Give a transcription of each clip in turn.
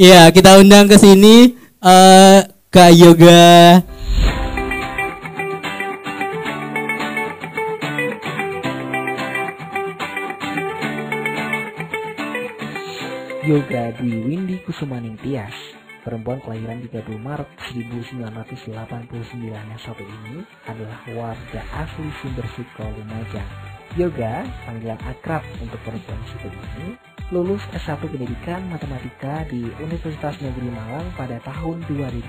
Iya, kita undang ke sini eh Kak Yoga. Yoga di Windy Kusumaning Tias, perempuan kelahiran 30 Maret 1989 yang satu ini adalah warga asli Sumber Suko Lumajang. Yoga, panggilan akrab untuk perempuan satu ini, lulus S1 Pendidikan Matematika di Universitas Negeri Malang pada tahun 2011.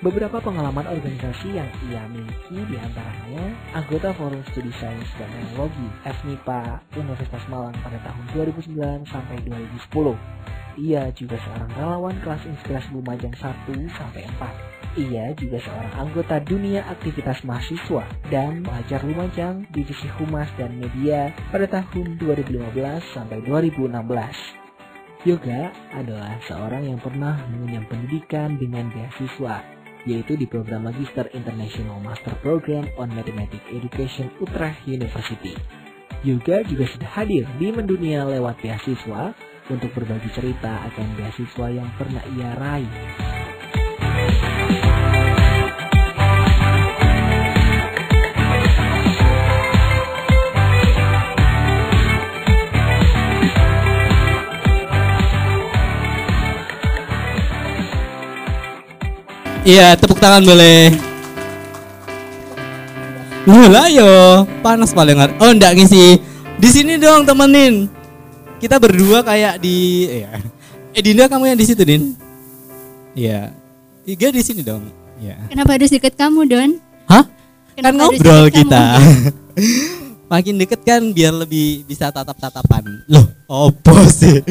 Beberapa pengalaman organisasi yang ia miliki di antaranya anggota Forum Studi Sains dan Teknologi FMIPA Universitas Malang pada tahun 2009 sampai 2010. Ia juga seorang relawan kelas inspirasi Lumajang 1 sampai 4. Ia juga seorang anggota dunia aktivitas mahasiswa dan pelajar Lumajang Divisi Humas dan Media pada tahun 2015 sampai 2016. Yoga adalah seorang yang pernah mengenyam pendidikan dengan beasiswa yaitu di program Magister International Master Program on Mathematics Education Utrecht University. Yoga juga sudah hadir di mendunia lewat beasiswa untuk berbagi cerita akan beasiswa yang pernah ia raih. Iya, tepuk tangan boleh. Mulai yo, panas paling Oh, enggak ngisi. Di sini dong temenin. Kita berdua kayak di ya. Eh Dinda kamu yang di situ, Din? Iya. Tiga di sini dong. Iya. Kenapa harus deket kamu, Don? Hah? Kan Kenapa harus ngobrol kita. kamu? Makin deket kan biar lebih bisa tatap-tatapan. Loh, opo sih?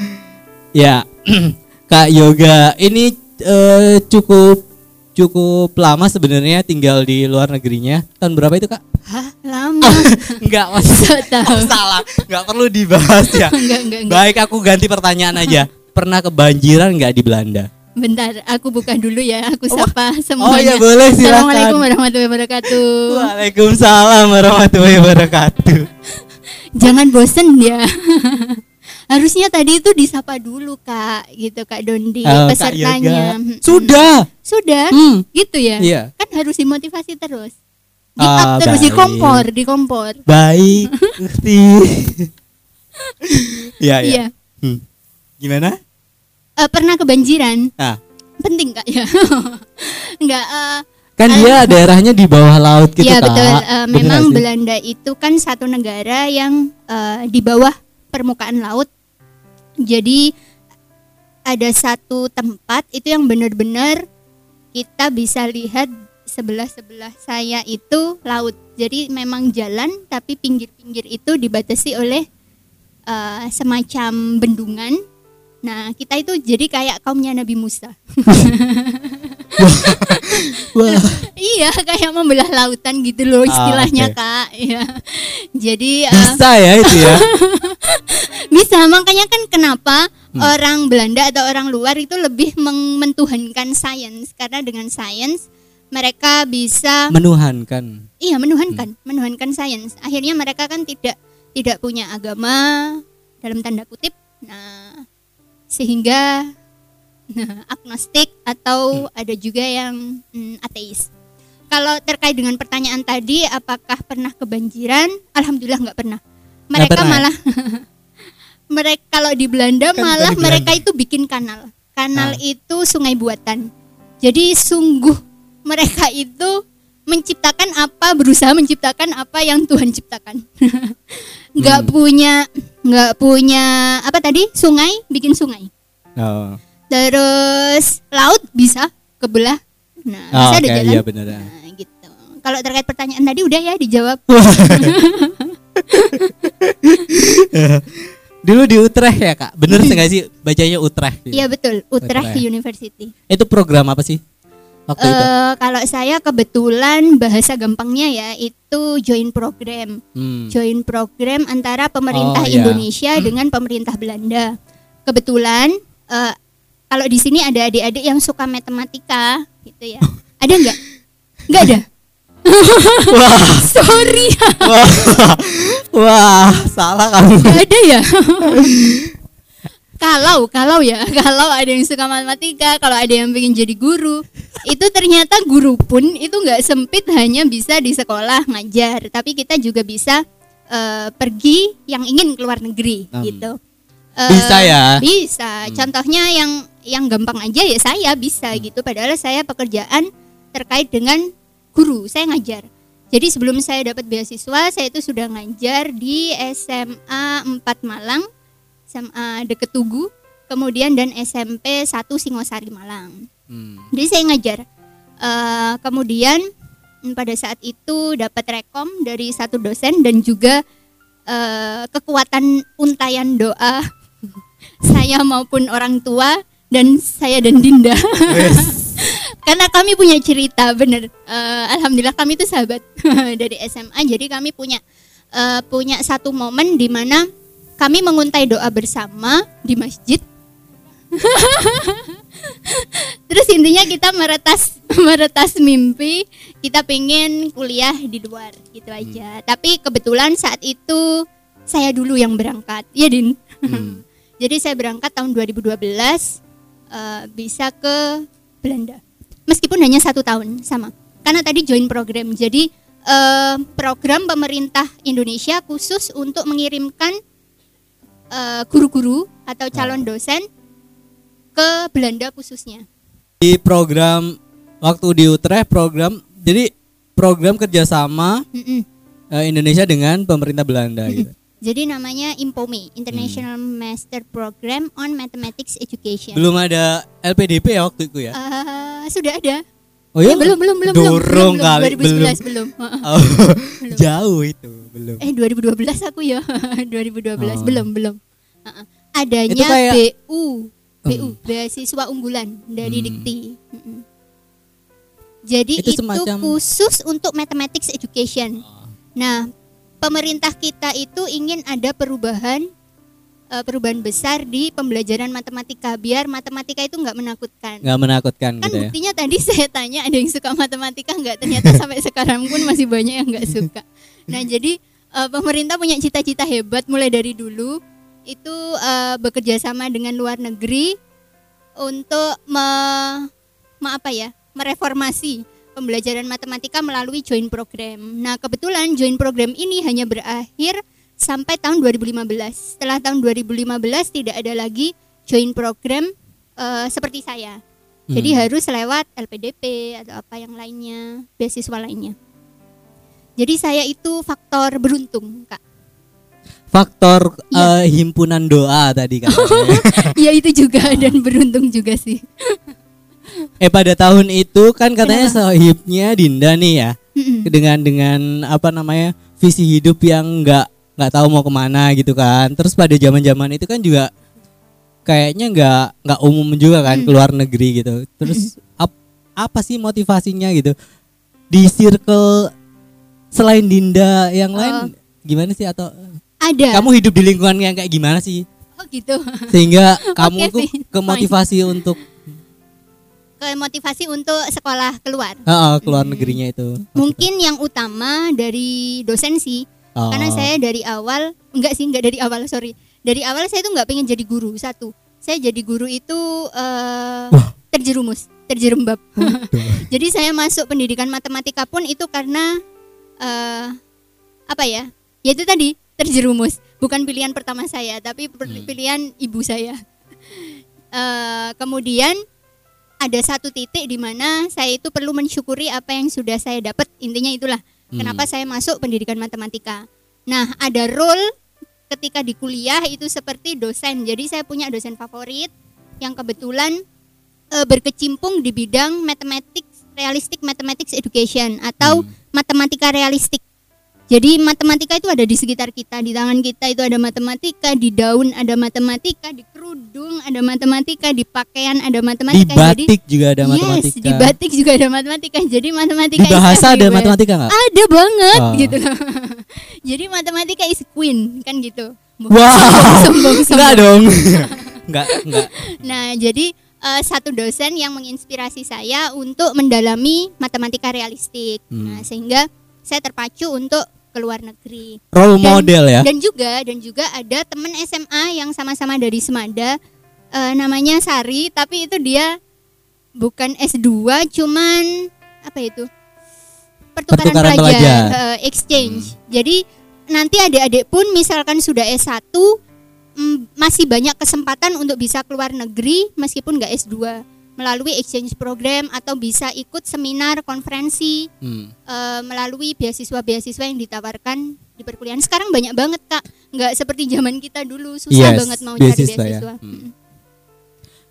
ya, Kak Yoga, ini eh, cukup cukup lama sebenarnya tinggal di luar negerinya. Tahun berapa itu, Kak? Hah, lama. Enggak, Mas. So tahu. Oh, salah. Enggak perlu dibahas ya. Enggak, enggak, enggak. Baik, aku ganti pertanyaan aja. Pernah kebanjiran nggak di Belanda? Bentar, aku buka dulu ya. Aku Oh, sapa oh semuanya. iya, boleh, silakan. Assalamualaikum warahmatullahi wabarakatuh. Waalaikumsalam warahmatullahi wabarakatuh. Jangan bosen ya. Harusnya tadi itu disapa dulu kak, gitu kak Dondi, Oh, Kak pesertanya. Mm-mm. Sudah. Sudah, Hmm. gitu ya. Iya. Kan harus dimotivasi terus. Di Ah, up terus baik. di kompor, di kompor. Baik, Gusti. Iya, iya. Iya. Hmm. Gimana? Eh, pernah kebanjiran? Nah, Penting kak ya? Enggak. eh, kan dia daerahnya di bawah laut gitu, Iya Kak. betul. Bener memang nggak? Belanda itu kan satu negara yang eh, di bawah permukaan laut. Jadi ada satu tempat itu yang benar-benar kita bisa lihat sebelah sebelah saya itu laut. Jadi memang jalan tapi pinggir-pinggir itu dibatasi oleh eh, semacam bendungan. Nah kita itu jadi kayak kaumnya Nabi Musa. Wah, Iya, kayak membelah lautan gitu loh Ah, istilahnya, oke. Kak. Iya. Jadi eh, bisa ya itu ya. bisa makanya kan kenapa Hmm. orang Belanda atau orang luar itu lebih mentuhankan sains karena dengan sains mereka bisa Menuhankan. iya Hmm. menuhankan, menuhankan sains. Akhirnya mereka kan tidak tidak punya agama dalam tanda kutip. Nah, sehingga agnostik atau Hmm. ada juga yang mm, ateis. Kalau terkait dengan pertanyaan tadi, apakah pernah kebanjiran? Alhamdulillah nggak pernah. Mereka pernah ya? malah mereka kalau di Belanda Kan malah dari mereka Belanda. itu bikin kanal. Kanal Ah. itu sungai buatan. Jadi sungguh mereka itu menciptakan apa berusaha menciptakan apa yang Tuhan ciptakan. Nggak Hmm. punya nggak punya apa tadi sungai bikin sungai. Oh. Terus laut bisa kebelah. Nah, Oh, bisa ada oke, jalan. iya bener ya. Nah, gitu. Kalau terkait pertanyaan tadi udah ya dijawab. Dulu di Utrecht ya kak, bener sih nggak sih bacanya Utrecht? gitu? Iya betul, Utrecht Utrecht. University. Itu program apa sih waktu itu? Eh kalau saya kebetulan bahasa gampangnya ya itu join program. Hmm. Join program antara pemerintah Oh, iya. Indonesia dengan pemerintah Belanda. Kebetulan eh, kalau di sini ada adik-adik yang suka matematika gitu ya. Ada nggak? Nggak ada. Wah, Sorry, wah, wah, salah kamu. nggak ada ya. kalau kalau ya kalau ada yang suka matematika kalau ada yang pengen jadi guru itu ternyata guru pun itu nggak sempit hanya bisa di sekolah ngajar tapi kita juga bisa eh, pergi yang ingin keluar negeri Hmm. gitu Eh, Bisa ya? bisa Hmm. contohnya yang yang gampang aja ya saya bisa gitu padahal saya pekerjaan terkait dengan guru saya ngajar jadi sebelum saya dapat beasiswa saya itu sudah ngajar di SMA 4 Malang SMA deket Tugu kemudian dan SMP 1 Singosari Malang Hmm. jadi saya ngajar Eh, kemudian mm, pada saat itu dapat rekom dari satu dosen dan juga eh, kekuatan untayan doa saya maupun orang tua dan saya dan Dinda. Karena kami punya cerita bener. Eh, alhamdulillah kami itu sahabat dari SMA jadi kami punya eh, punya satu momen di mana kami menguntai doa bersama di masjid. Terus intinya kita meretas meretas mimpi, kita pengen kuliah di luar gitu aja. Tapi kebetulan saat itu saya dulu yang berangkat, ya Din. Hmm. Jadi saya berangkat tahun 2012 eh, bisa ke Belanda. Meskipun hanya satu tahun sama. Karena tadi join program. Jadi eh, program pemerintah Indonesia khusus untuk mengirimkan eh, guru-guru atau calon dosen ke Belanda khususnya. Di program waktu di Utrecht program jadi program kerjasama Mm-mm. eh, Indonesia dengan pemerintah Belanda gitu. Jadi namanya IMPOME, International Master Program on Mathematics Education. Belum ada LPDP ya waktu itu ya? Eh, sudah ada. Oh iya? Eh, belum belum belum belum, Dorong belum, kali, belum 2011 belum. Heeh. Oh, jauh itu belum. Eh 2012 aku ya. 2012 Oh. belum belum. Heeh. Adanya Itu kayak- BU, BU Hmm. beasiswa unggulan dari Hmm. Dikti. Mm-mm. Jadi Itu itu, semacam- khusus untuk mathematics education. Nah, pemerintah kita itu ingin ada perubahan eh, perubahan besar di pembelajaran matematika biar matematika itu nggak menakutkan. Nggak menakutkan Kan gitu ya? buktinya tadi saya tanya ada yang suka matematika nggak? Ternyata sampai sekarang pun masih banyak yang nggak suka. Nah jadi eh, pemerintah punya cita-cita hebat mulai dari dulu itu eh, bekerja sama dengan luar negeri untuk me, me- apa ya mereformasi pembelajaran matematika melalui joint program. Nah kebetulan joint program ini hanya berakhir sampai tahun 2015. Setelah tahun 2015 tidak ada lagi joint program eh, seperti saya. Jadi Hmm. harus lewat LPDP atau apa yang lainnya, beasiswa lainnya. Jadi saya itu faktor beruntung, Kak. Faktor Iya. eh, himpunan doa tadi katanya. ya itu juga dan beruntung juga sih. eh pada tahun itu kan katanya sohibnya Dinda nih ya. Mm-mm. dengan dengan apa namanya visi hidup yang nggak nggak tahu mau ke mana gitu kan. Terus pada zaman zaman itu kan juga kayaknya nggak nggak umum juga kan Hmm. keluar negeri gitu. Terus ap- apa sih motivasinya gitu? Di circle selain Dinda yang lain gimana sih? Atau Ada. kamu hidup di lingkungan yang kayak gimana sih? Oh gitu. sehingga kamu Oke tuh sih, ke motivasi untuk Ke motivasi untuk sekolah keluar. ah, ah, keluar negerinya itu. Mungkin yang utama dari dosen sih, Oh. karena saya dari awal enggak sih enggak dari awal sorry. Dari awal saya tuh nggak pengen jadi guru satu. Saya jadi guru itu eh, terjerumus terjerembab. Jadi saya masuk pendidikan matematika pun itu karena eh, apa ya ya itu tadi terjerumus. Bukan pilihan pertama saya tapi Hmm. pilihan ibu saya. Eh, kemudian ada satu titik di mana saya itu perlu mensyukuri apa yang sudah saya dapat intinya itulah Hmm. kenapa saya masuk pendidikan matematika nah ada role ketika di kuliah itu seperti dosen jadi saya punya dosen favorit yang kebetulan eh, berkecimpung di bidang mathematics realistic mathematics education atau Hmm. matematika realistik jadi matematika itu ada di sekitar kita, di tangan kita itu ada matematika, di daun ada matematika, di kerudung ada matematika, di pakaian ada di matematika. batik juga ada Jadi, matematika yes, di batik juga ada matematika. Jadi matematika di bahasa ada everywhere. matematika nggak Ada banget Oh. gitu. Jadi matematika is queen kan gitu. Wow. sombong, sombong. Enggak dong. Enggak, enggak. Nah, jadi eh, satu dosen yang menginspirasi saya untuk mendalami matematika realistik. Hmm. Nah, sehingga saya terpacu untuk ke luar negeri. Role Dan- model ya. Dan juga dan juga ada teman SMA yang sama-sama dari Semada eh, namanya Sari tapi itu dia bukan S2 cuman apa itu? Pertukaran, Pertukaran pelajar, pelajar. eh, exchange. Jadi nanti adik-adik pun misalkan sudah S1 mm, masih banyak kesempatan untuk bisa keluar negeri meskipun nggak S2 melalui exchange program atau bisa ikut seminar konferensi Hmm. eh, melalui beasiswa-beasiswa yang ditawarkan di perkuliahan. Sekarang banyak banget kak, nggak seperti zaman kita dulu susah Yes, banget mau cari beasiswa ya. beasiswa. Hmm. Mm.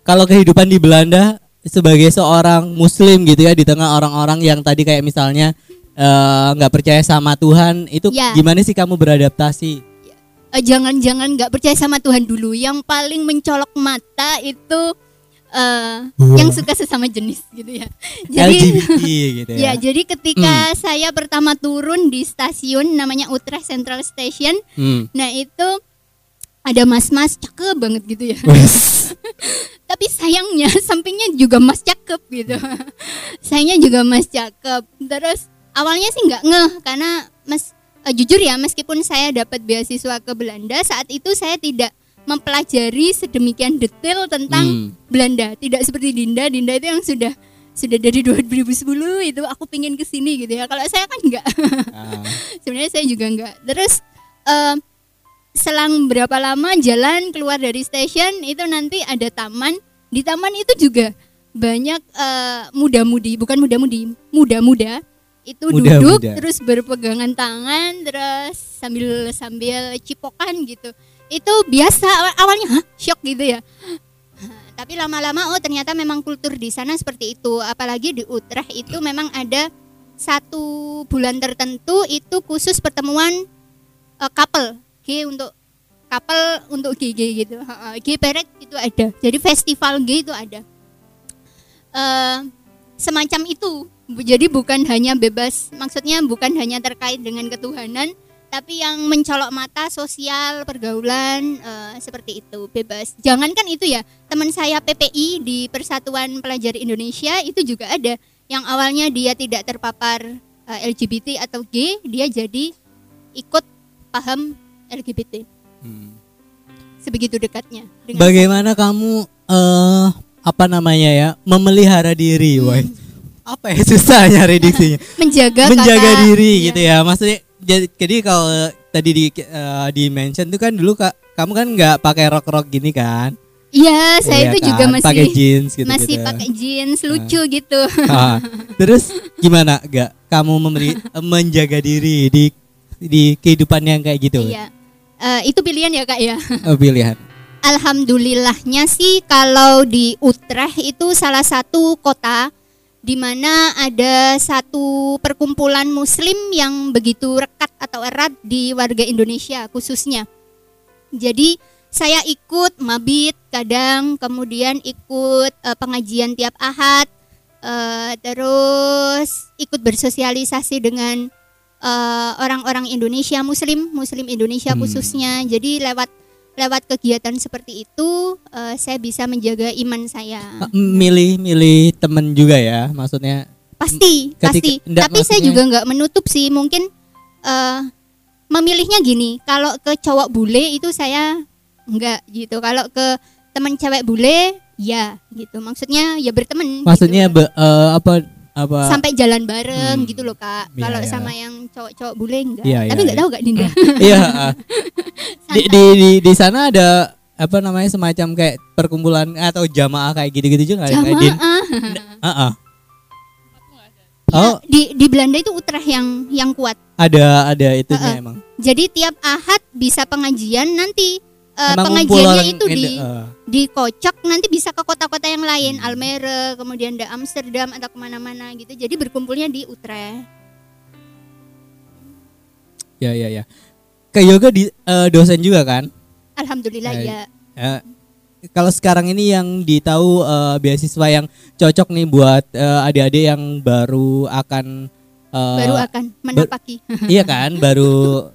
Kalau kehidupan di Belanda sebagai seorang Muslim gitu ya di tengah orang-orang yang tadi kayak misalnya eh, nggak percaya sama Tuhan itu Ya. gimana sih kamu beradaptasi? Eh, Jangan-jangan nggak percaya sama Tuhan dulu. Yang paling mencolok mata itu eh, yang suka sesama jenis gitu ya. Jadi LGBT gitu ya ya. jadi ketika saya pertama turun di stasiun namanya Utrecht Central Station, Hmm. nah itu ada mas-mas cakep banget gitu ya. Tapi sayangnya sampingnya juga mas cakep gitu sayangnya juga mas cakep terus awalnya sih nggak ngeh karena mas eh, jujur ya meskipun saya dapat beasiswa ke Belanda saat itu saya tidak mempelajari sedemikian detail tentang Hmm. Belanda. Tidak seperti Dinda. Dinda itu yang sudah sudah dari 2010 itu aku pingin ke sini gitu ya. Kalau saya kan nggak Ah. sebenarnya saya juga enggak. Terus eh, selang berapa lama jalan keluar dari stasiun itu nanti ada taman. Di taman itu juga banyak eh, muda-mudi. Bukan muda-mudi muda-muda. Itu Muda-muda. duduk terus berpegangan tangan terus sambil sambil cipokan gitu itu biasa aw- awalnya Hah? shock gitu ya. Tapi lama-lama oh ternyata memang kultur di sana seperti itu. Apalagi di Utrecht itu memang ada satu bulan tertentu itu khusus pertemuan eh, couple. G untuk couple untuk GG gitu. G peret itu ada. Jadi festival G itu ada. Eh, semacam itu. Jadi bukan hanya bebas maksudnya bukan hanya terkait dengan ketuhanan tapi yang mencolok mata sosial pergaulan eh, seperti itu bebas jangankan itu ya teman saya PPI di Persatuan Pelajar Indonesia itu juga ada yang awalnya dia tidak terpapar eh, LGBT atau G dia jadi ikut paham LGBT Hmm. sebegitu dekatnya dengan Bagaimana kamu eh apa namanya ya memelihara diri, Woi? Apa ya susah nyari diksinya? menjaga Menjaga kata- diri iya. gitu ya. Maksudnya jadi, jadi kalau tadi di eh, di mention tuh kan dulu kak kamu kan nggak pakai rok rok gini kan? Iya, saya Iya itu juga kan? masih pakai jeans gitu masih gitu. pakai jeans lucu gitu. Ah, terus gimana gak kamu memberi eh, menjaga diri di di kehidupan yang kayak gitu? Iya. Eh, itu pilihan ya kak ya. Oh, pilihan. Alhamdulillahnya sih kalau di Utrecht itu salah satu kota di mana ada satu perkumpulan Muslim yang begitu rekat atau erat di warga Indonesia khususnya. Jadi saya ikut mabit kadang, kemudian ikut eh, pengajian tiap ahad, eh, terus ikut bersosialisasi dengan eh, orang-orang Indonesia Muslim, Muslim Indonesia Hmm. khususnya. Jadi lewat lewat kegiatan seperti itu eh, saya bisa menjaga iman saya. Ah, Milih milih temen juga ya, maksudnya. Pasti, Ketika- pasti. enggak, Tapi saya juga nggak menutup sih. Mungkin eh, memilihnya gini. Kalau ke cowok bule itu saya nggak gitu. Kalau ke teman cewek bule, ya gitu. Maksudnya ya berteman. Maksudnya gitu. be- eh, apa apa? sampai jalan bareng Hmm. gitu loh kak. Iya, Kalau iya. sama yang cowok-cowok bule enggak. Iya, Tapi iya, nggak iya. tahu kak Dinda. Iya. Di, di di di sana ada apa namanya semacam kayak perkumpulan atau jamaah kayak gitu-gitu juga? Kayak Din? Jamaah. Ah, ah. Ya, Oh, di di Belanda itu Utrecht yang yang kuat. ada ada itunya Uh-uh. emang. Jadi tiap ahad bisa pengajian nanti Emang pengajiannya itu di eh, dikocok nanti bisa ke kota-kota yang lain, Hmm. Almere, kemudian ada Amsterdam atau ke mana-mana gitu. Jadi berkumpulnya di Utrecht. ya ya ya. Ke yoga di eh, dosen juga kan? Alhamdulillah Baik. ya. Eh, kalau sekarang ini yang ditahu eh, beasiswa yang cocok nih buat eh, adik-adik yang baru akan eh, Baru akan menapaki. iya kan, baru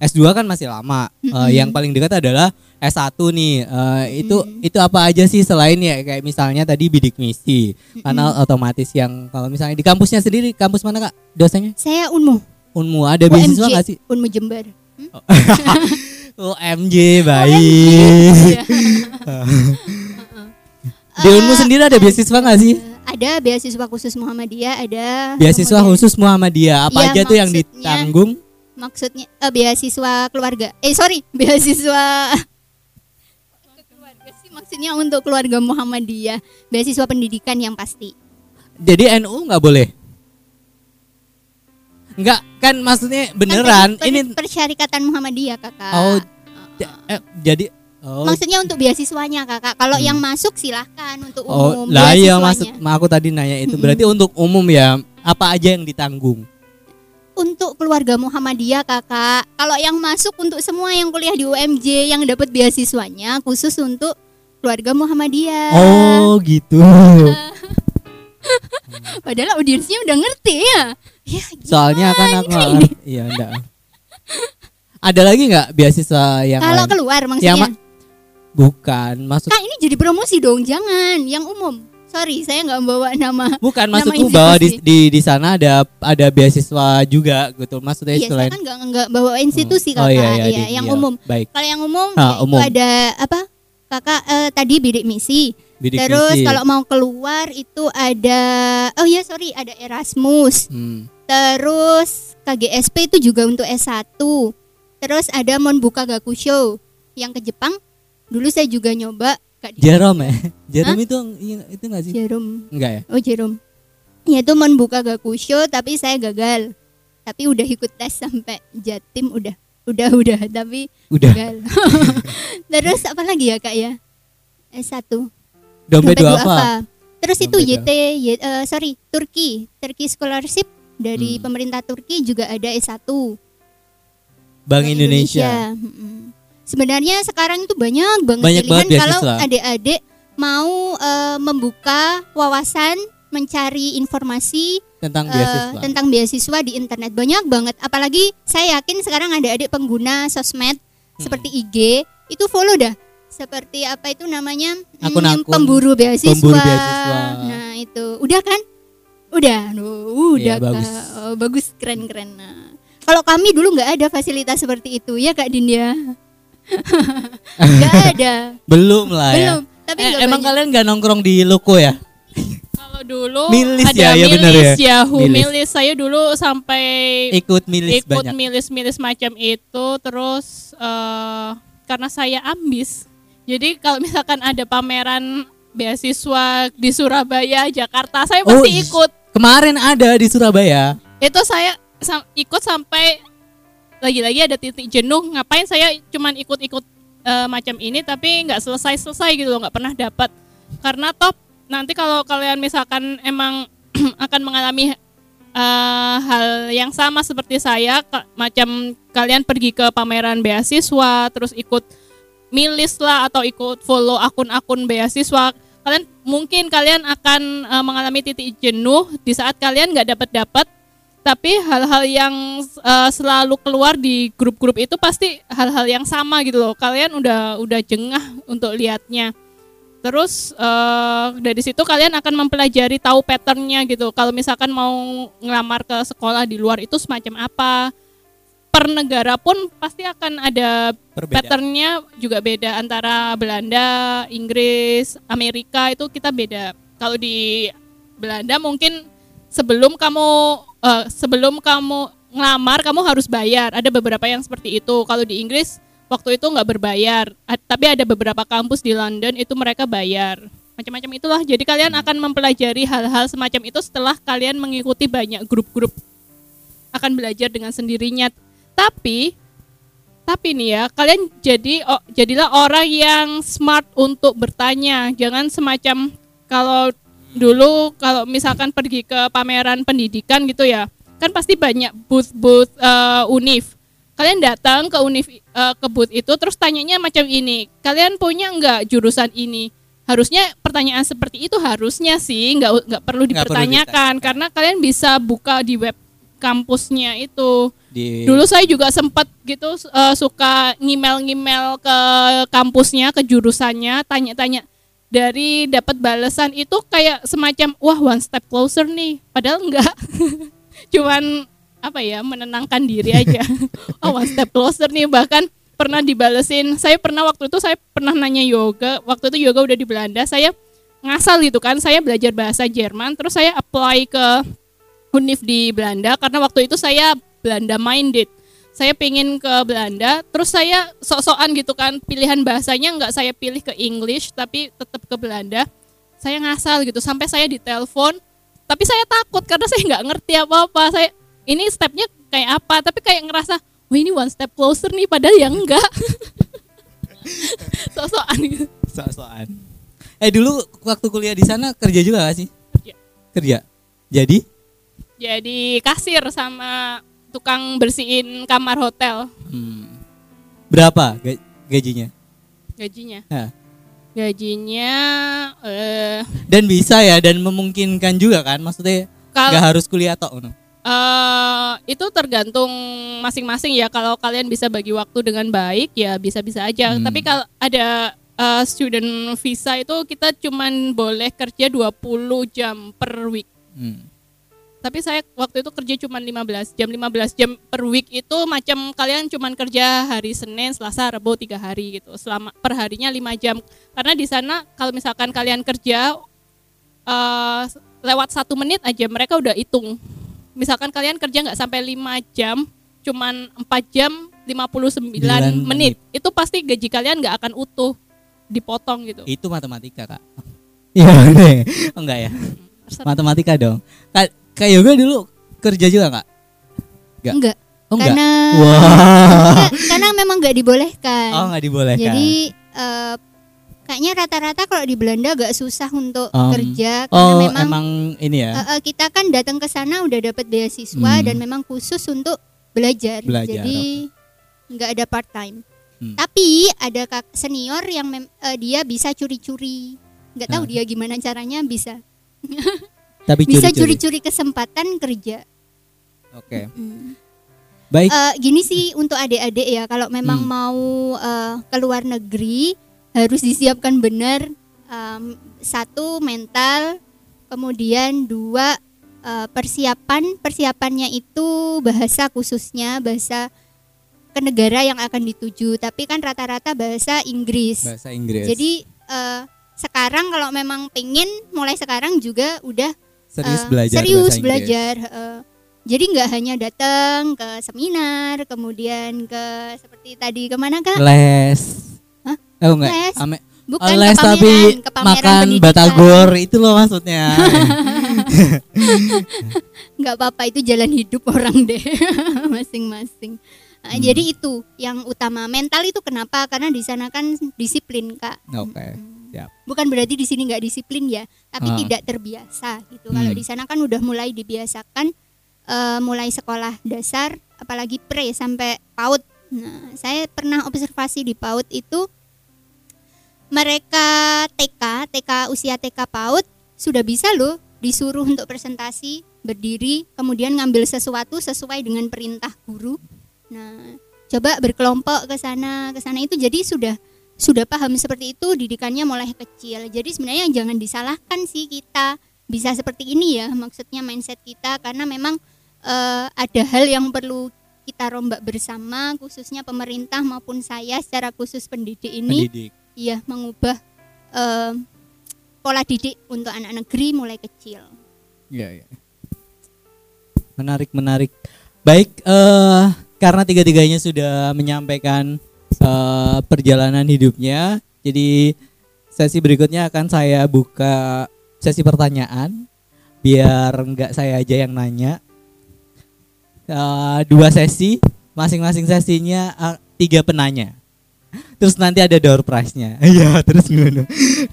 S2 kan masih lama. Eh, Mm-mm. yang paling dekat adalah S1 nih. Eh, itu Mm. itu apa aja sih selain ya kayak misalnya tadi bidik misi. Karena otomatis yang kalau misalnya di kampusnya sendiri, kampus mana Kak dosennya? Saya Unmu. Unmu ada beasiswa nggak sih? Unmu Jember. OMG baik. Iya. Di Unmu Eh, sendiri ada beasiswa nggak sih? Ada beasiswa khusus Muhammadiyah, ada. Beasiswa kemudian- khusus Muhammadiyah apa Iya, aja tuh yang ditanggung? Maksudnya eh, beasiswa keluarga. Eh sorry, beasiswa Ke keluarga sih maksudnya untuk keluarga Muhammadiyah, beasiswa pendidikan yang pasti. Jadi NU nggak boleh? Nggak kan maksudnya beneran Kan ini per- persyarikatan Muhammadiyah kakak. oh eh, jadi oh Maksudnya untuk beasiswanya kakak. Kalau yang masuk silahkan untuk oh umum. lah iya maksud ma- aku tadi nanya itu berarti untuk umum ya apa aja yang ditanggung? untuk keluarga Muhammadiyah kakak. Kalau yang masuk untuk semua yang kuliah di UMJ yang dapat beasiswanya khusus untuk keluarga Muhammadiyah. Oh gitu. Padahal audiensnya udah ngerti ya. Ya, Soalnya kan aku nggak. Iya enggak. Ada lagi nggak beasiswa yang kalau keluar Yang maksudnya. ma- Bukan maksud Kak ini jadi promosi dong, jangan yang umum. Sorry, saya nggak bawa nama. bukan nama maksudku bahwa di, institusi. di di sana ada ada beasiswa juga gitu. Maksudnya Iya, saya selain kan nggak nggak bawa institusi Oh, kakak. iya, iya, Iya, di- yang iya. umum. Baik. Kalau yang umum, Ah, ya umum. itu ada apa? Kakak eh, tadi bidik misi. Bidik Terus misi. kalau mau keluar itu ada oh ya sorry ada Erasmus. Hmm. Terus KGSP itu juga untuk S1. Terus ada Monbuka Gakusho yang ke Jepang. Dulu saya juga nyoba Jerome ya? Jerome itu itu nggak sih? Jerome. Enggak ya? Oh Jerome. Ya itu Monbuka Gakusho tapi saya gagal. Tapi udah ikut tes sampai Jatim udah udah udah tapi Udah. gagal. Terus apa lagi ya Kak ya? S1. Dompet Dompet dua apa? Terus itu Dompet YT, Y- eh, sorry, Turki, Turki Scholarship dari Hmm. pemerintah Turki juga ada S1. Bank Indonesia. Mm-mm. Sebenarnya sekarang itu banyak banget Banyak pilihan banget kalau beasiswa. adik-adik mau eh, membuka wawasan, mencari informasi Tentang eh, beasiswa. tentang beasiswa di internet banyak banget. Apalagi saya yakin sekarang ada adik pengguna sosmed Hmm. seperti IG itu follow dah. Seperti apa itu namanya? Hmm, Akun-akun pemburu beasiswa. pemburu beasiswa. Nah, itu. Udah kan? Udah. Nuh, udah Iya, bagus. Oh, bagus keren-keren. Nah, kalau kami dulu nggak ada fasilitas seperti itu ya Kak Dinda. Nggak ada. Belum lah ya. Belum. Tapi Eh, emang banyak. kalian nggak nongkrong di loko ya? Kalau dulu Milis ada ya, ya bener milis ya. Yahoo, Milis. milis. Saya dulu sampai Ikut milis ikut banyak. milis-milis macam itu terus eh, karena saya ambis. Jadi kalau misalkan ada pameran beasiswa di Surabaya, Jakarta, saya Oh, pasti i- ikut. Kemarin ada di Surabaya. Itu saya ikut sampai lagi-lagi ada titik jenuh. Ngapain saya cuman ikut-ikut eh, macam ini tapi nggak selesai-selesai gitu loh, nggak pernah dapat. Karena top nanti kalau kalian misalkan emang akan mengalami eh, hal yang sama seperti saya, ka- macam kalian pergi ke pameran beasiswa, terus ikut milis lah atau ikut follow akun-akun beasiswa, kalian mungkin kalian akan eh, mengalami titik jenuh di saat kalian nggak dapat dapat tapi hal-hal yang eh, selalu keluar di grup-grup itu pasti hal-hal yang sama gitu loh. Kalian udah udah jengah untuk lihatnya terus eh, dari situ kalian akan mempelajari tahu patternnya gitu. Kalau misalkan mau ngelamar ke sekolah di luar itu semacam apa per negara pun pasti akan ada Berbeda. patternnya juga beda antara Belanda, Inggris, Amerika itu kita beda. Kalau di Belanda mungkin sebelum kamu eh, sebelum kamu ngelamar kamu harus bayar. Ada beberapa yang seperti itu. Kalau di Inggris waktu itu nggak berbayar. A- Tapi ada beberapa kampus di London itu mereka bayar. Macam-macam itulah. Jadi kalian akan mempelajari hal-hal semacam itu setelah kalian mengikuti banyak grup-grup akan belajar dengan sendirinya. Tapi tapi nih ya, kalian jadi oh, jadilah orang yang smart untuk bertanya. Jangan semacam kalau dulu kalau misalkan pergi ke pameran pendidikan gitu ya, kan pasti banyak booth-booth eh, univ. Kalian datang ke univ eh, ke booth itu terus tanyanya macam ini. Kalian punya nggak jurusan ini? Harusnya pertanyaan seperti itu harusnya sih nggak nggak perlu Nggak perlu dipertanyakan karena kalian bisa buka di web kampusnya itu. Di Dulu saya juga sempat gitu eh, suka ngimel-ngimel ke kampusnya, ke jurusannya, tanya-tanya. Dari dapat balasan itu kayak semacam wah one step closer nih. Padahal enggak. Cuman apa ya menenangkan diri aja oh one step closer nih bahkan pernah dibalesin saya pernah waktu itu saya pernah nanya yoga waktu itu yoga udah di Belanda saya ngasal gitu kan saya belajar bahasa Jerman terus saya apply ke Univ di Belanda karena waktu itu saya Belanda minded saya pengen ke Belanda terus saya sok-sokan gitu kan pilihan bahasanya nggak saya pilih ke English tapi tetap ke Belanda saya ngasal gitu sampai saya ditelepon tapi saya takut karena saya nggak ngerti apa-apa saya ini stepnya kayak apa tapi kayak ngerasa wah ini one step closer nih padahal ya enggak sok-sokan gitu Soal-soal. Eh dulu waktu kuliah di sana kerja juga gak sih? Kerja. Kerja. Jadi jadi kasir sama tukang bersihin kamar hotel hmm, berapa ga- gajinya? gajinya Hah. gajinya eh Dan bisa ya dan memungkinkan juga kan maksudnya nggak harus kuliah tok no? Eh, itu tergantung masing-masing ya. Kalau kalian bisa bagi waktu dengan baik ya bisa-bisa aja. Hmm. Tapi kalau ada eh, student visa itu kita cuman boleh kerja 20 jam per week. Hmm. Tapi saya waktu itu kerja cuman 15 jam. 15 jam per week itu macam kalian cuman kerja hari Senin, Selasa, Rabu tiga hari gitu. Selama per harinya 5 jam. Karena di sana kalau misalkan kalian kerja eh, lewat satu menit aja mereka udah hitung misalkan kalian kerja nggak sampai 5 jam cuman 4 jam 59 Sembilan menit. menit. itu pasti gaji kalian nggak akan utuh dipotong gitu Itu matematika kak. Iya enggak, enggak ya. Terserah. Matematika dong. Kak, Yoga dulu kerja juga kak? Nggak. Enggak. Oh enggak. karena Wah. enggak, karena memang nggak dibolehkan. Oh nggak dibolehkan. Jadi eh, kayaknya rata-rata kalau di Belanda agak susah untuk Um, kerja karena oh memang emang ini ya. eh, eh, kita kan datang ke sana udah dapat beasiswa Hmm. dan memang khusus untuk belajar. Belajar, Jadi nggak ada part time. Hmm. Tapi ada kak senior yang mem- eh, dia bisa curi-curi. Nggak tahu Nah. dia gimana caranya bisa Tapi bisa curi-curi. kesempatan kerja. Oke. Hmm. Baik. Eh, gini sih untuk adik-adik ya kalau memang Hmm. mau eh, ke luar negeri harus disiapkan benar em, satu mental kemudian dua eh, persiapan persiapannya itu bahasa khususnya bahasa ke negara yang akan dituju tapi kan rata-rata bahasa Inggris Bahasa Inggris. jadi eh, sekarang kalau memang pengen mulai sekarang juga udah serius eh, belajar serius belajar heeh. jadi nggak hanya datang ke seminar kemudian ke seperti tadi ke mana kak Les. Hah? Oh enggak. Les? Ame- bukan ke les pameran tapi ke pameran makan pendidikan. batagor itu loh maksudnya. nggak apa-apa itu jalan hidup orang deh masing-masing Nah, Hmm. jadi itu yang utama mental itu kenapa karena di sana kan disiplin kak Oke. Siap. bukan berarti di sini nggak disiplin ya tapi Ah. tidak terbiasa gitu kalau Hmm. di sana kan udah mulai dibiasakan eh, mulai sekolah dasar apalagi pre sampai PAUD nah saya pernah observasi di PAUD itu mereka TK TK usia TK PAUD sudah bisa loh disuruh untuk presentasi berdiri kemudian ngambil sesuatu sesuai dengan perintah guru nah coba berkelompok ke sana ke sana itu jadi sudah sudah paham seperti itu didikannya mulai kecil. Jadi sebenarnya jangan disalahkan sih kita bisa seperti ini ya maksudnya mindset kita karena memang eh, ada hal yang perlu kita rombak bersama khususnya pemerintah maupun saya secara khusus pendidik ini Pendidik. iya mengubah eh, pola didik untuk anak negeri mulai kecil. Iya, iya. Menarik, menarik. Baik, eh karena tiga-tiganya sudah menyampaikan eh, perjalanan hidupnya, jadi sesi berikutnya akan saya buka sesi pertanyaan, biar enggak saya aja yang nanya. Eh, dua sesi, masing-masing sesinya eh, tiga penanya. Terus nanti ada door prize-nya. Iya, terus ngono.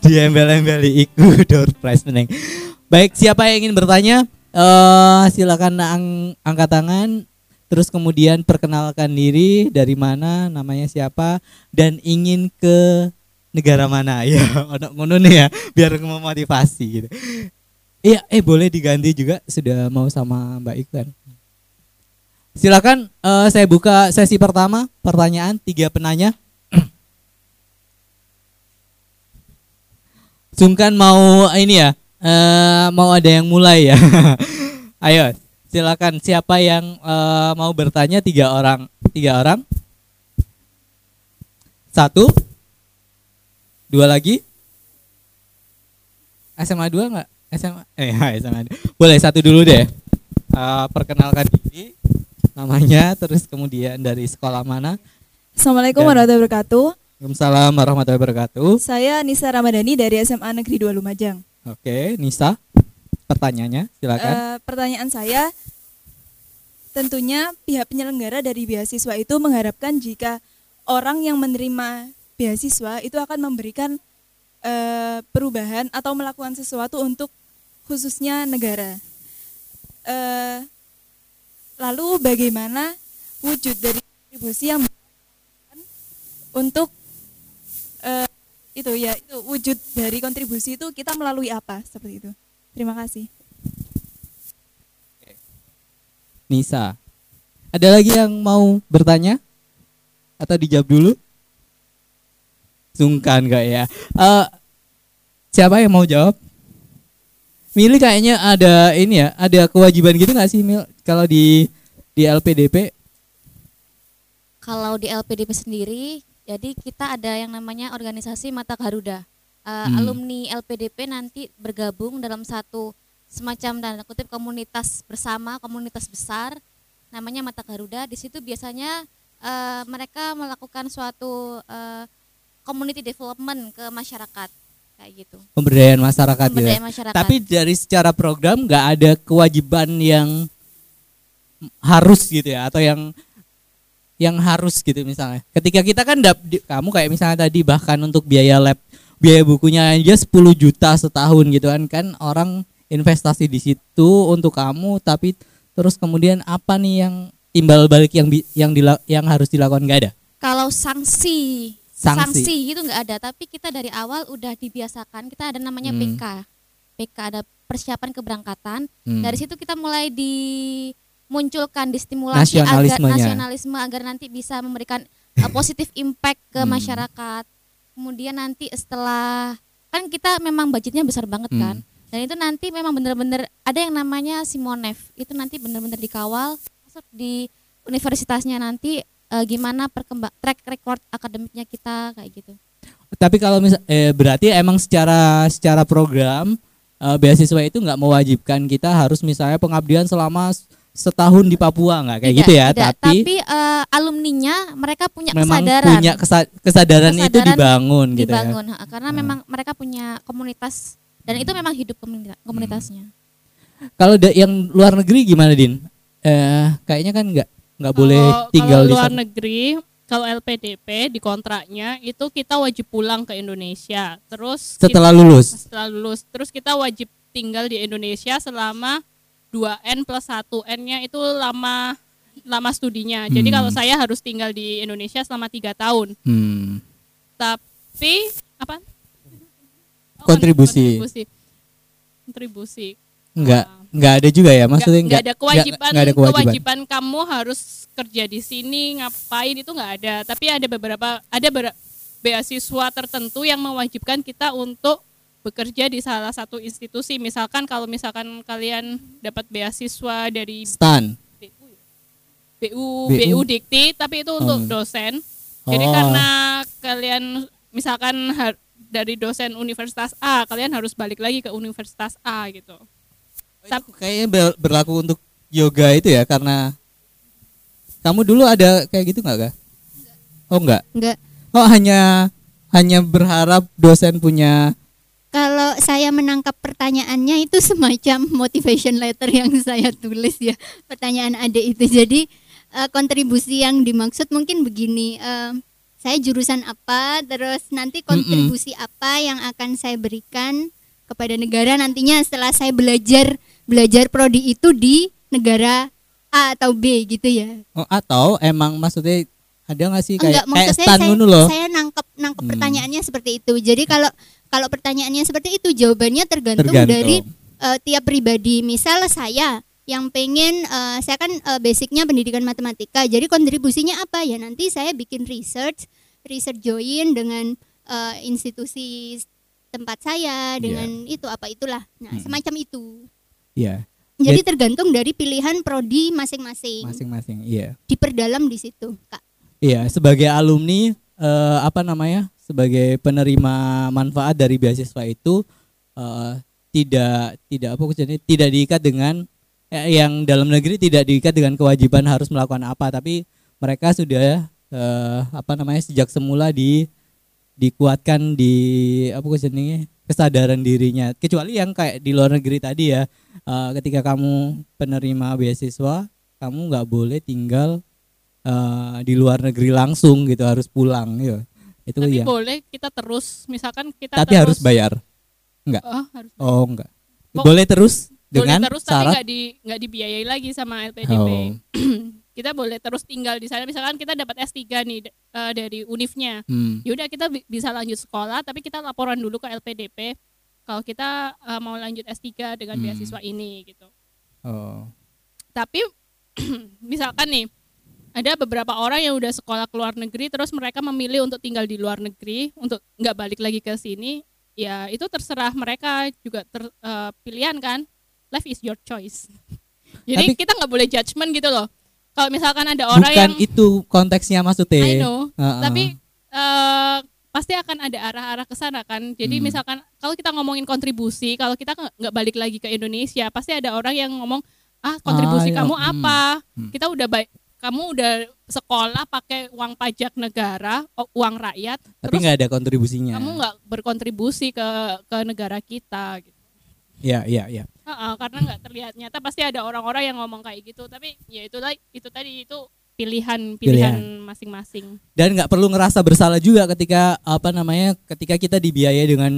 Diembel-embeli iku door prize meneng. Baik, siapa yang ingin bertanya? eh silakan ang- angkat tangan. Terus kemudian perkenalkan diri dari mana, namanya siapa, dan ingin ke negara mana. Ya, ono ngono nih ya, biar memotivasi gitu. Iya, eh boleh diganti juga sudah mau sama Mbak Iklan. Silakan eh, saya buka sesi pertama, pertanyaan tiga penanya. Sungkan mau ini ya, eh, mau ada yang mulai ya. Ayo, Silakan siapa yang eh, mau bertanya tiga orang, tiga orang. Satu, dua lagi. SMA 2 nggak? SMA eh SMA 2. Boleh satu dulu deh. Eh, perkenalkan diri, namanya, terus kemudian dari sekolah mana. Assalamualaikum Dan- warahmatullahi wabarakatuh. Waalaikumsalam warahmatullahi wabarakatuh. Saya Nisa Ramadhani dari SMA Negeri 2 Lumajang. Oke, Nisa, pertanyaannya silakan. Eh, pertanyaan saya, tentunya pihak penyelenggara dari beasiswa itu mengharapkan jika orang yang menerima beasiswa itu akan memberikan eh, perubahan atau melakukan sesuatu untuk khususnya negara. Eh, lalu bagaimana wujud dari kontribusi yang untuk eh, itu ya itu wujud dari kontribusi itu kita melalui apa seperti itu. Terima kasih. Nisa. Ada lagi yang mau bertanya? Atau dijawab dulu? Sungkan gak ya? Eh, siapa yang mau jawab? Mili kayaknya ada ini ya, ada kewajiban gitu nggak sih Mil kalau di di LPDP? Kalau di LPDP sendiri, jadi kita ada yang namanya organisasi Mata Garuda. Uh, Hmm. Alumni LPDP nanti bergabung dalam satu semacam tanda kutip komunitas bersama, komunitas besar, namanya Mata Garuda. Di situ biasanya uh, mereka melakukan suatu uh, community development ke masyarakat, kayak gitu. Pemberdayaan masyarakat ya. Pemberdayaan masyarakat. Tapi dari secara program nggak ada kewajiban yang harus gitu ya atau yang yang harus gitu misalnya. Ketika kita kan dap, kamu kayak misalnya tadi bahkan untuk biaya lab, biaya bukunya aja 10 juta setahun gitu kan kan orang investasi di situ untuk kamu tapi terus kemudian apa nih yang timbal balik yang yang dila- yang harus dilakukan nggak ada. Kalau sanksi, Sanksi. sanksi, gitu nggak ada. Tapi kita dari awal udah dibiasakan. Kita ada namanya Hmm. PK, PK ada persiapan keberangkatan. Hmm. Dari situ kita mulai dimunculkan, distimulasi agar nasionalisme agar nanti bisa memberikan uh, positif impact ke Hmm. masyarakat. Kemudian nanti setelah kan kita memang budgetnya besar banget Hmm. kan. Dan itu nanti memang benar-benar ada yang namanya Simonef. Itu nanti benar-benar dikawal masuk di universitasnya nanti eh, gimana perkembang track record akademiknya kita kayak gitu. Tapi kalau misal eh, berarti emang secara secara program eh, beasiswa itu nggak mewajibkan kita harus misalnya pengabdian selama setahun di Papua nggak kayak Tidak, gitu ya, tidak. tapi, tapi eh, alumninya mereka punya memang kesadaran. punya kesa- kesadaran, itu Kesadaran dibangun, gitu ya. dibangun karena Hmm. memang mereka punya komunitas dan itu memang hidup komunita- komunitasnya. Kalau da- yang luar negeri gimana Din? Eh kayaknya kan nggak nggak boleh Kalau- tinggal kalau di luar sana. negeri kalau LPDP di kontraknya itu kita wajib pulang ke Indonesia terus setelah kita- lulus. setelah lulus terus kita wajib tinggal di Indonesia selama 2N plus 1N-nya itu lama lama studinya jadi Hmm. kalau saya harus tinggal di Indonesia selama tiga tahun Hmm. tapi apa Oh, Kontribusi. kontribusi kontribusi Nggak Ah. nggak ada juga ya maksudnya nggak ada kewajiban nggak ada kewajiban. kewajiban kamu harus kerja di sini ngapain itu nggak ada tapi ada beberapa ada ber- beasiswa tertentu yang mewajibkan kita untuk bekerja di salah satu institusi misalkan kalau misalkan kalian dapat beasiswa dari Stan. BU BU? BU Dikti tapi itu untuk Hmm. dosen jadi Oh. karena kalian misalkan har- dari dosen universitas A kalian harus balik lagi ke universitas A gitu Itu kayaknya ber- berlaku untuk yoga itu ya karena kamu dulu ada kayak gitu nggak kak? Oh nggak? Enggak. Oh hanya hanya berharap dosen punya Kalau saya menangkap pertanyaannya itu semacam motivation letter yang saya tulis ya. Pertanyaan adik itu. Jadi eh, kontribusi yang dimaksud mungkin begini. eh, saya jurusan apa, terus nanti kontribusi apa yang akan saya berikan kepada negara nantinya setelah saya belajar belajar prodi itu di negara A atau B gitu ya. oh, atau emang maksudnya ada nggak sih kayak Enggak, kayak saya saya, ngono loh? saya nangkep nangkep Hmm. pertanyaannya seperti itu. Jadi kalau kalau pertanyaannya seperti itu jawabannya tergantung, Tergantung. dari eh, tiap pribadi. Misal saya yang pengen eh, saya kan eh, basicnya pendidikan matematika. Jadi kontribusinya apa ya? Nanti saya bikin research, research join dengan eh, institusi tempat saya dengan itu apa itulah. Nah, Hmm. semacam itu. Iya. Jadi tergantung dari pilihan prodi masing-masing. Masing-masing. Iya. Diperdalam di situ, Kak. Iya, sebagai alumni eh, apa namanya? Sebagai penerima manfaat dari beasiswa itu eh, tidak tidak apa maksudnya tidak diikat dengan eh, yang dalam negeri tidak diikat dengan kewajiban harus melakukan apa, tapi mereka sudah eh, apa namanya sejak semula di dikuatkan di apa maksudnya kesadaran dirinya. Kecuali yang kayak di luar negeri tadi ya, eh, ketika kamu penerima beasiswa, kamu nggak boleh tinggal eh, di luar negeri langsung gitu harus pulang ya itu Tapi ya boleh kita terus misalkan kita tapi terus, harus bayar Oh, harus bayar. oh enggak Pok- boleh terus dengan boleh terus tapi syarat nggak di nggak dibiayai lagi sama LPDP. Oh. kita boleh terus tinggal di sana misalkan kita dapat S3 nih eh, dari univnya. Hmm. Yaudah kita bi- bisa lanjut sekolah tapi kita laporan dulu ke LPDP kalau kita eh, mau lanjut S3 dengan Hmm. beasiswa ini gitu. oh Tapi misalkan nih ada beberapa orang yang udah sekolah ke luar negeri terus mereka memilih untuk tinggal di luar negeri untuk nggak balik lagi ke sini. Ya itu terserah mereka juga ter, eh, pilihan kan. Life is your choice. Jadi Tapi- kita nggak boleh judgement gitu loh. Kalau misalkan ada orang bukan yang itu konteksnya maksudnya. I know. Heeh. tapi eh, pasti akan ada arah-arah ke sana kan. Jadi Hmm. misalkan kalau kita ngomongin kontribusi kalau kita nggak balik lagi ke Indonesia pasti ada orang yang ngomong ah kontribusi Ah, kamu Hmm. apa? Hmm. kita udah baik kamu udah sekolah pakai uang pajak negara uang rakyat tapi nggak ada kontribusinya. kamu nggak berkontribusi ke ke negara kita gitu. Ya ya ya Heeh, karena nggak terlihat nyata pasti ada orang-orang yang ngomong kayak gitu tapi ya itu tadi itu tadi itu pilihan pilihan masing-masing. Dan nggak perlu ngerasa bersalah juga ketika apa namanya ketika kita dibiayai dengan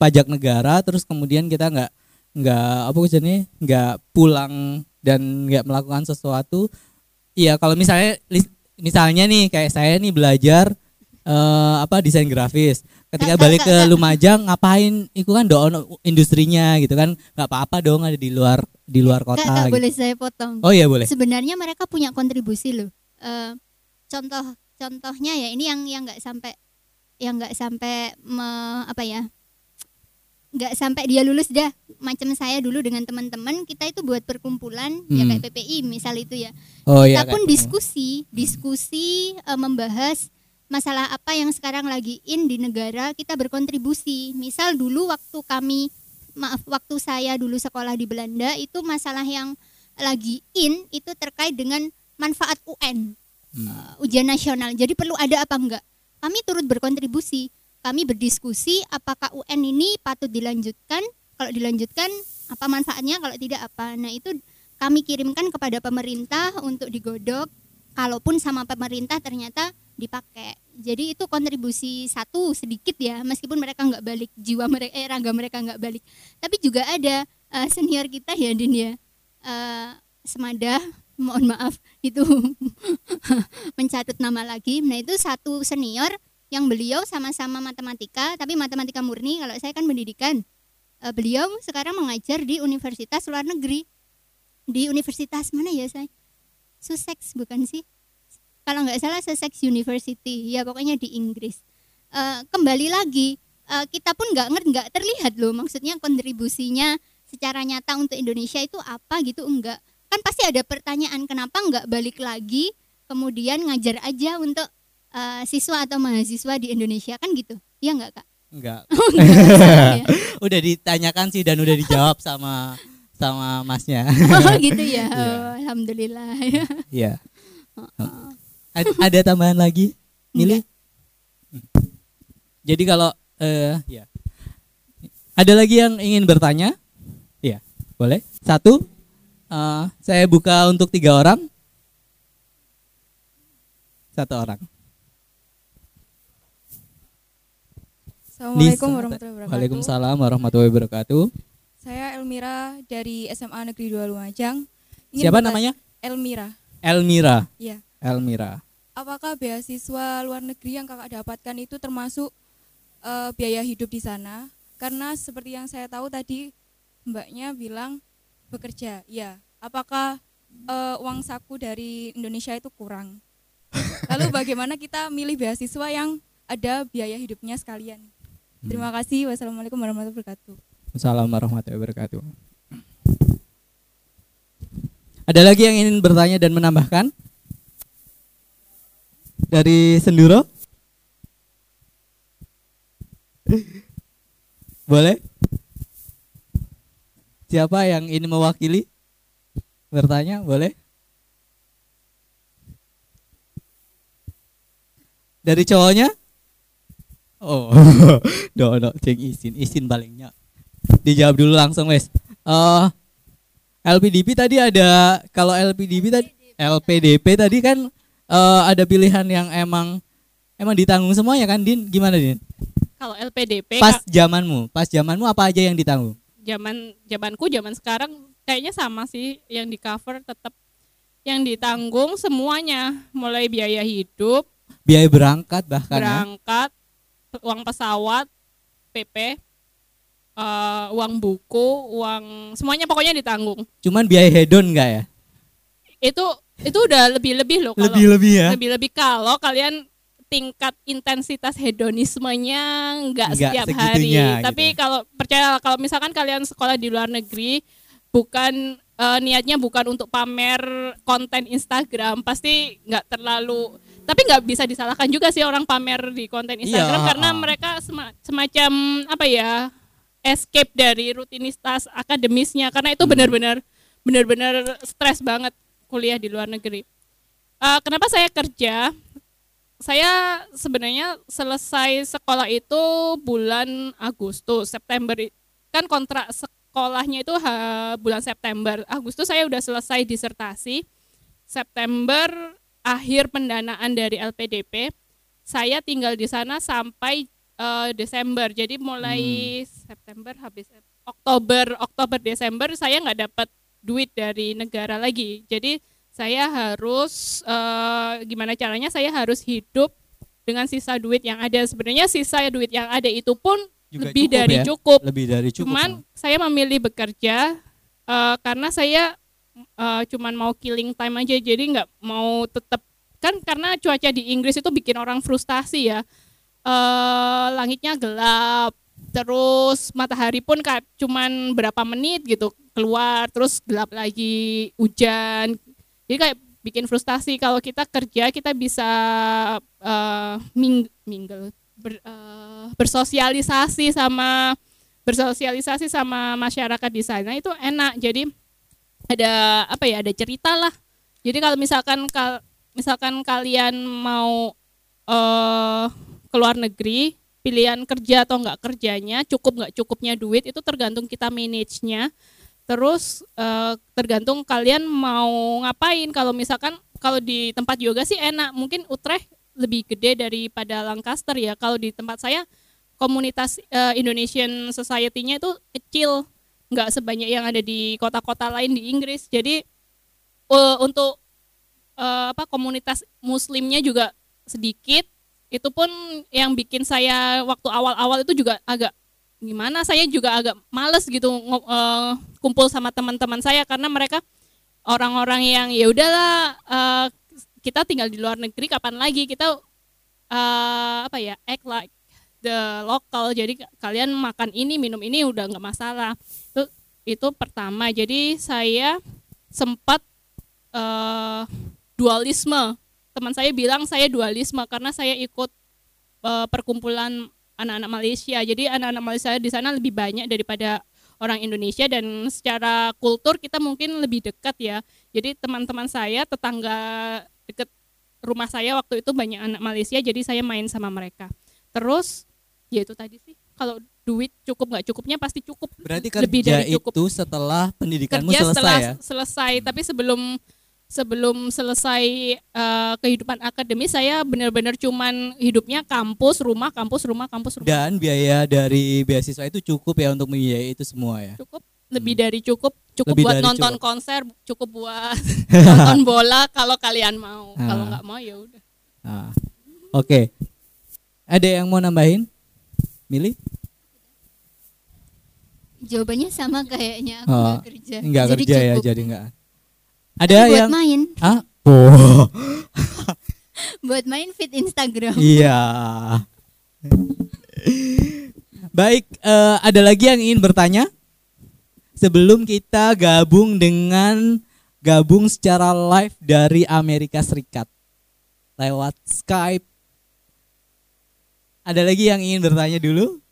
pajak negara terus kemudian kita nggak nggak apa maksudnya nggak pulang dan nggak melakukan sesuatu iya kalau misalnya misalnya nih kayak saya nih belajar eh, apa desain grafis ketika balik ke. Lumajang ngapain itu kan doon industrinya gitu kan nggak apa-apa dong ada di luar di luar kota Kak, Kak, gitu. boleh saya potong? oh iya boleh Sebenarnya mereka punya kontribusi loh. Eh, contoh contohnya ya ini yang yang nggak sampai yang nggak sampai me- apa ya nggak sampai dia lulus dah macam saya dulu dengan teman-teman kita itu buat perkumpulan ya Hmm. kayak PPI misal itu ya oh kita iya pun kan. diskusi diskusi eh, membahas masalah apa yang sekarang lagi in di negara kita berkontribusi misal dulu waktu kami maaf waktu saya dulu sekolah di Belanda itu masalah yang lagi in itu terkait dengan manfaat UN Hmm. eh, ujian nasional jadi perlu ada apa enggak kami turut berkontribusi kami berdiskusi apakah UN ini patut dilanjutkan. Kalau dilanjutkan apa manfaatnya? Kalau tidak apa? Nah itu kami kirimkan kepada pemerintah untuk digodok. Kalaupun sama pemerintah ternyata dipakai. Jadi itu kontribusi satu sedikit ya meskipun mereka nggak balik jiwa mereka eh raga mereka nggak balik. Tapi juga ada eh, senior kita ya Din ya. Eh, semada mohon maaf itu mencatut nama lagi. Nah itu satu senior yang beliau sama-sama matematika tapi matematika murni. Kalau saya kan pendidikan. Eh, beliau sekarang mengajar di universitas luar negeri. Di universitas mana ya saya? Sussex bukan sih? Kalau nggak salah Sussex University. Ya pokoknya di Inggris. Eh, kembali lagi eh, kita pun nggak ngerti nggak terlihat loh maksudnya kontribusinya secara nyata untuk Indonesia itu apa gitu enggak. Kan pasti ada pertanyaan kenapa nggak balik lagi kemudian ngajar aja untuk eh, siswa atau mahasiswa di Indonesia kan gitu ya enggak kak enggak Oh, ya. udah ditanyakan sih dan udah dijawab sama sama masnya oh gitu ya Iya. Oh, alhamdulillah Iya. Ad- ada tambahan lagi, Mili? Hmm. Jadi kalau eh ya. Ada lagi yang ingin bertanya? Iya, boleh. Satu, eh, saya buka untuk tiga orang. Satu orang. Assalamualaikum warahmatullahi wabarakatuh. Waalaikumsalam warahmatullahi wabarakatuh. Saya Elmira dari SMA Negeri 2 Lumajang. Ingin Siapa bertanya- namanya? Elmira. Elmira. Iya. Elmira. Apakah beasiswa luar negeri yang kakak dapatkan itu termasuk eh, biaya hidup di sana? Karena seperti yang saya tahu tadi mbaknya bilang bekerja. Ya. Apakah eh, uang saku dari Indonesia itu kurang? Lalu bagaimana kita milih beasiswa yang ada biaya hidupnya sekalian? Terima kasih. Wassalamualaikum warahmatullahi wabarakatuh. Assalamualaikum warahmatullahi wabarakatuh. Ada lagi yang ingin bertanya dan menambahkan? Dari Senduro? Boleh? Siapa yang ini mewakili? Bertanya, boleh? Dari cowoknya? Oh, do do ceng izin, izin palingnya. Dijawab dulu langsung, wes. Eh LPDP tadi ada kalau LPDP tadi LPDP tadi kan eh, ada pilihan yang emang emang ditanggung semuanya kan Din? Gimana Din? Kalau LPDP pas zamanmu pas zamanmu apa aja yang ditanggung? Zaman zamanku zaman sekarang kayaknya sama sih yang di cover tetap yang ditanggung semuanya. Mulai biaya hidup. Biaya berangkat bahkan ya. Uang pesawat PP eh, uang buku uang semuanya pokoknya ditanggung. Cuman biaya hedon enggak ya? Itu itu udah lebih lebih loh kalau lebih lebih ya? lebih lebih kalau kalian tingkat intensitas hedonismenya nggak setiap hari. gitu tapi ya. kalau percaya kalau misalkan kalian sekolah di luar negeri bukan eh, niatnya bukan untuk pamer konten Instagram pasti nggak terlalu tapi nggak bisa disalahkan juga sih orang pamer di konten Instagram Iya, karena ah. mereka sema- semacam apa ya escape dari rutinitas akademisnya karena itu Hmm. benar-benar benar-benar stres banget kuliah di luar negeri. Eh, kenapa saya kerja? Saya sebenarnya selesai sekolah itu bulan Agustus, September kan kontrak sekolahnya itu ha- bulan September. Agustus saya udah selesai disertasi. September akhir pendanaan dari LPDP. Saya tinggal di sana sampai eh, Desember. Jadi mulai September habis Oktober, Oktober Desember saya nggak dapat duit dari negara lagi. Jadi saya harus eh, gimana caranya? Saya harus hidup dengan sisa duit yang ada. Sebenarnya sisa duit yang ada itu pun Juga lebih cukup dari ya? cukup. lebih dari cukup Cuman saya memilih bekerja eh, karena saya eh, cuman mau killing time aja. Jadi nggak mau tetap kan karena cuaca di Inggris itu bikin orang frustasi ya. Eh, langitnya gelap, terus matahari pun kayak cuman berapa menit gitu keluar, terus gelap lagi, hujan. Jadi kayak bikin frustasi. Kalau kita kerja kita bisa eh, ming mingle ber- eh, bersosialisasi sama bersosialisasi sama masyarakat di sana itu enak. Jadi ada apa ya? Ada cerita lah. Jadi kalau misalkan kal misalkan kalian mau eh keluar negeri, pilihan kerja atau enggak kerjanya, cukup nggak cukupnya duit itu tergantung kita manage-nya. Terus eh, tergantung kalian mau ngapain. Kalau misalkan kalau di tempat yoga sih enak, mungkin Utrecht lebih gede daripada Lancaster ya. Kalau di tempat saya komunitas eh, Indonesian Society-nya itu kecil, nggak sebanyak yang ada di kota-kota lain di Inggris. Jadi eh, untuk eh, apa komunitas Muslimnya juga sedikit. Itu pun yang bikin saya waktu awal-awal itu juga agak gimana saya juga agak males gitu eh, kumpul sama teman-teman saya karena mereka orang-orang yang ya udahlah eh, kita tinggal di luar negeri kapan lagi kita eh, apa ya act like the local jadi ka- kalian makan ini minum ini udah nggak masalah itu pertama jadi saya sempat eh, dualisme teman saya bilang saya dualisme karena saya ikut eh, perkumpulan anak-anak Malaysia. Jadi anak-anak Malaysia di sana lebih banyak daripada orang Indonesia dan secara kultur kita mungkin lebih dekat ya. Jadi teman-teman saya tetangga dekat rumah saya waktu itu banyak anak Malaysia jadi saya main sama mereka. Terus ya itu tadi sih kalau duit cukup nggak cukupnya pasti cukup. Berarti lebih kerja dari cukup. itu setelah pendidikanmu kerja selesai setelah ya? selesai. Tapi sebelum sebelum selesai eh, kehidupan akademis saya benar-benar cuman hidupnya kampus rumah kampus rumah kampus rumah. Dan biaya dari beasiswa itu cukup ya untuk membiayai itu semua ya? Cukup. Lebih dari cukup. Cukup Lebih buat nonton cukup. konser cukup buat nonton bola kalau kalian mau. Kalau Ah. nggak mau ya udah. Nah, oke. Ada yang mau nambahin? Milih Jawabannya sama kayaknya aku Oh, nggak kerja. nggak Jadi kerja ya cukup. jadi nggak Tapi ada buat yang main, ah oh buat main fit Instagram. iya baik eh, ada lagi yang ingin bertanya sebelum kita gabung dengan gabung secara live dari Amerika Serikat lewat Skype. Ada lagi yang ingin bertanya dulu?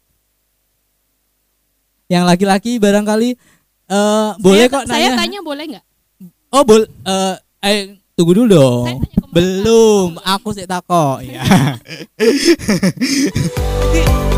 Yang laki-laki barangkali eh boleh saya, kok saya nanya. tanya boleh nggak Oh, bol eh eh, tunggu dulu dong. Saya tanya. Belum, aku sih takok ya.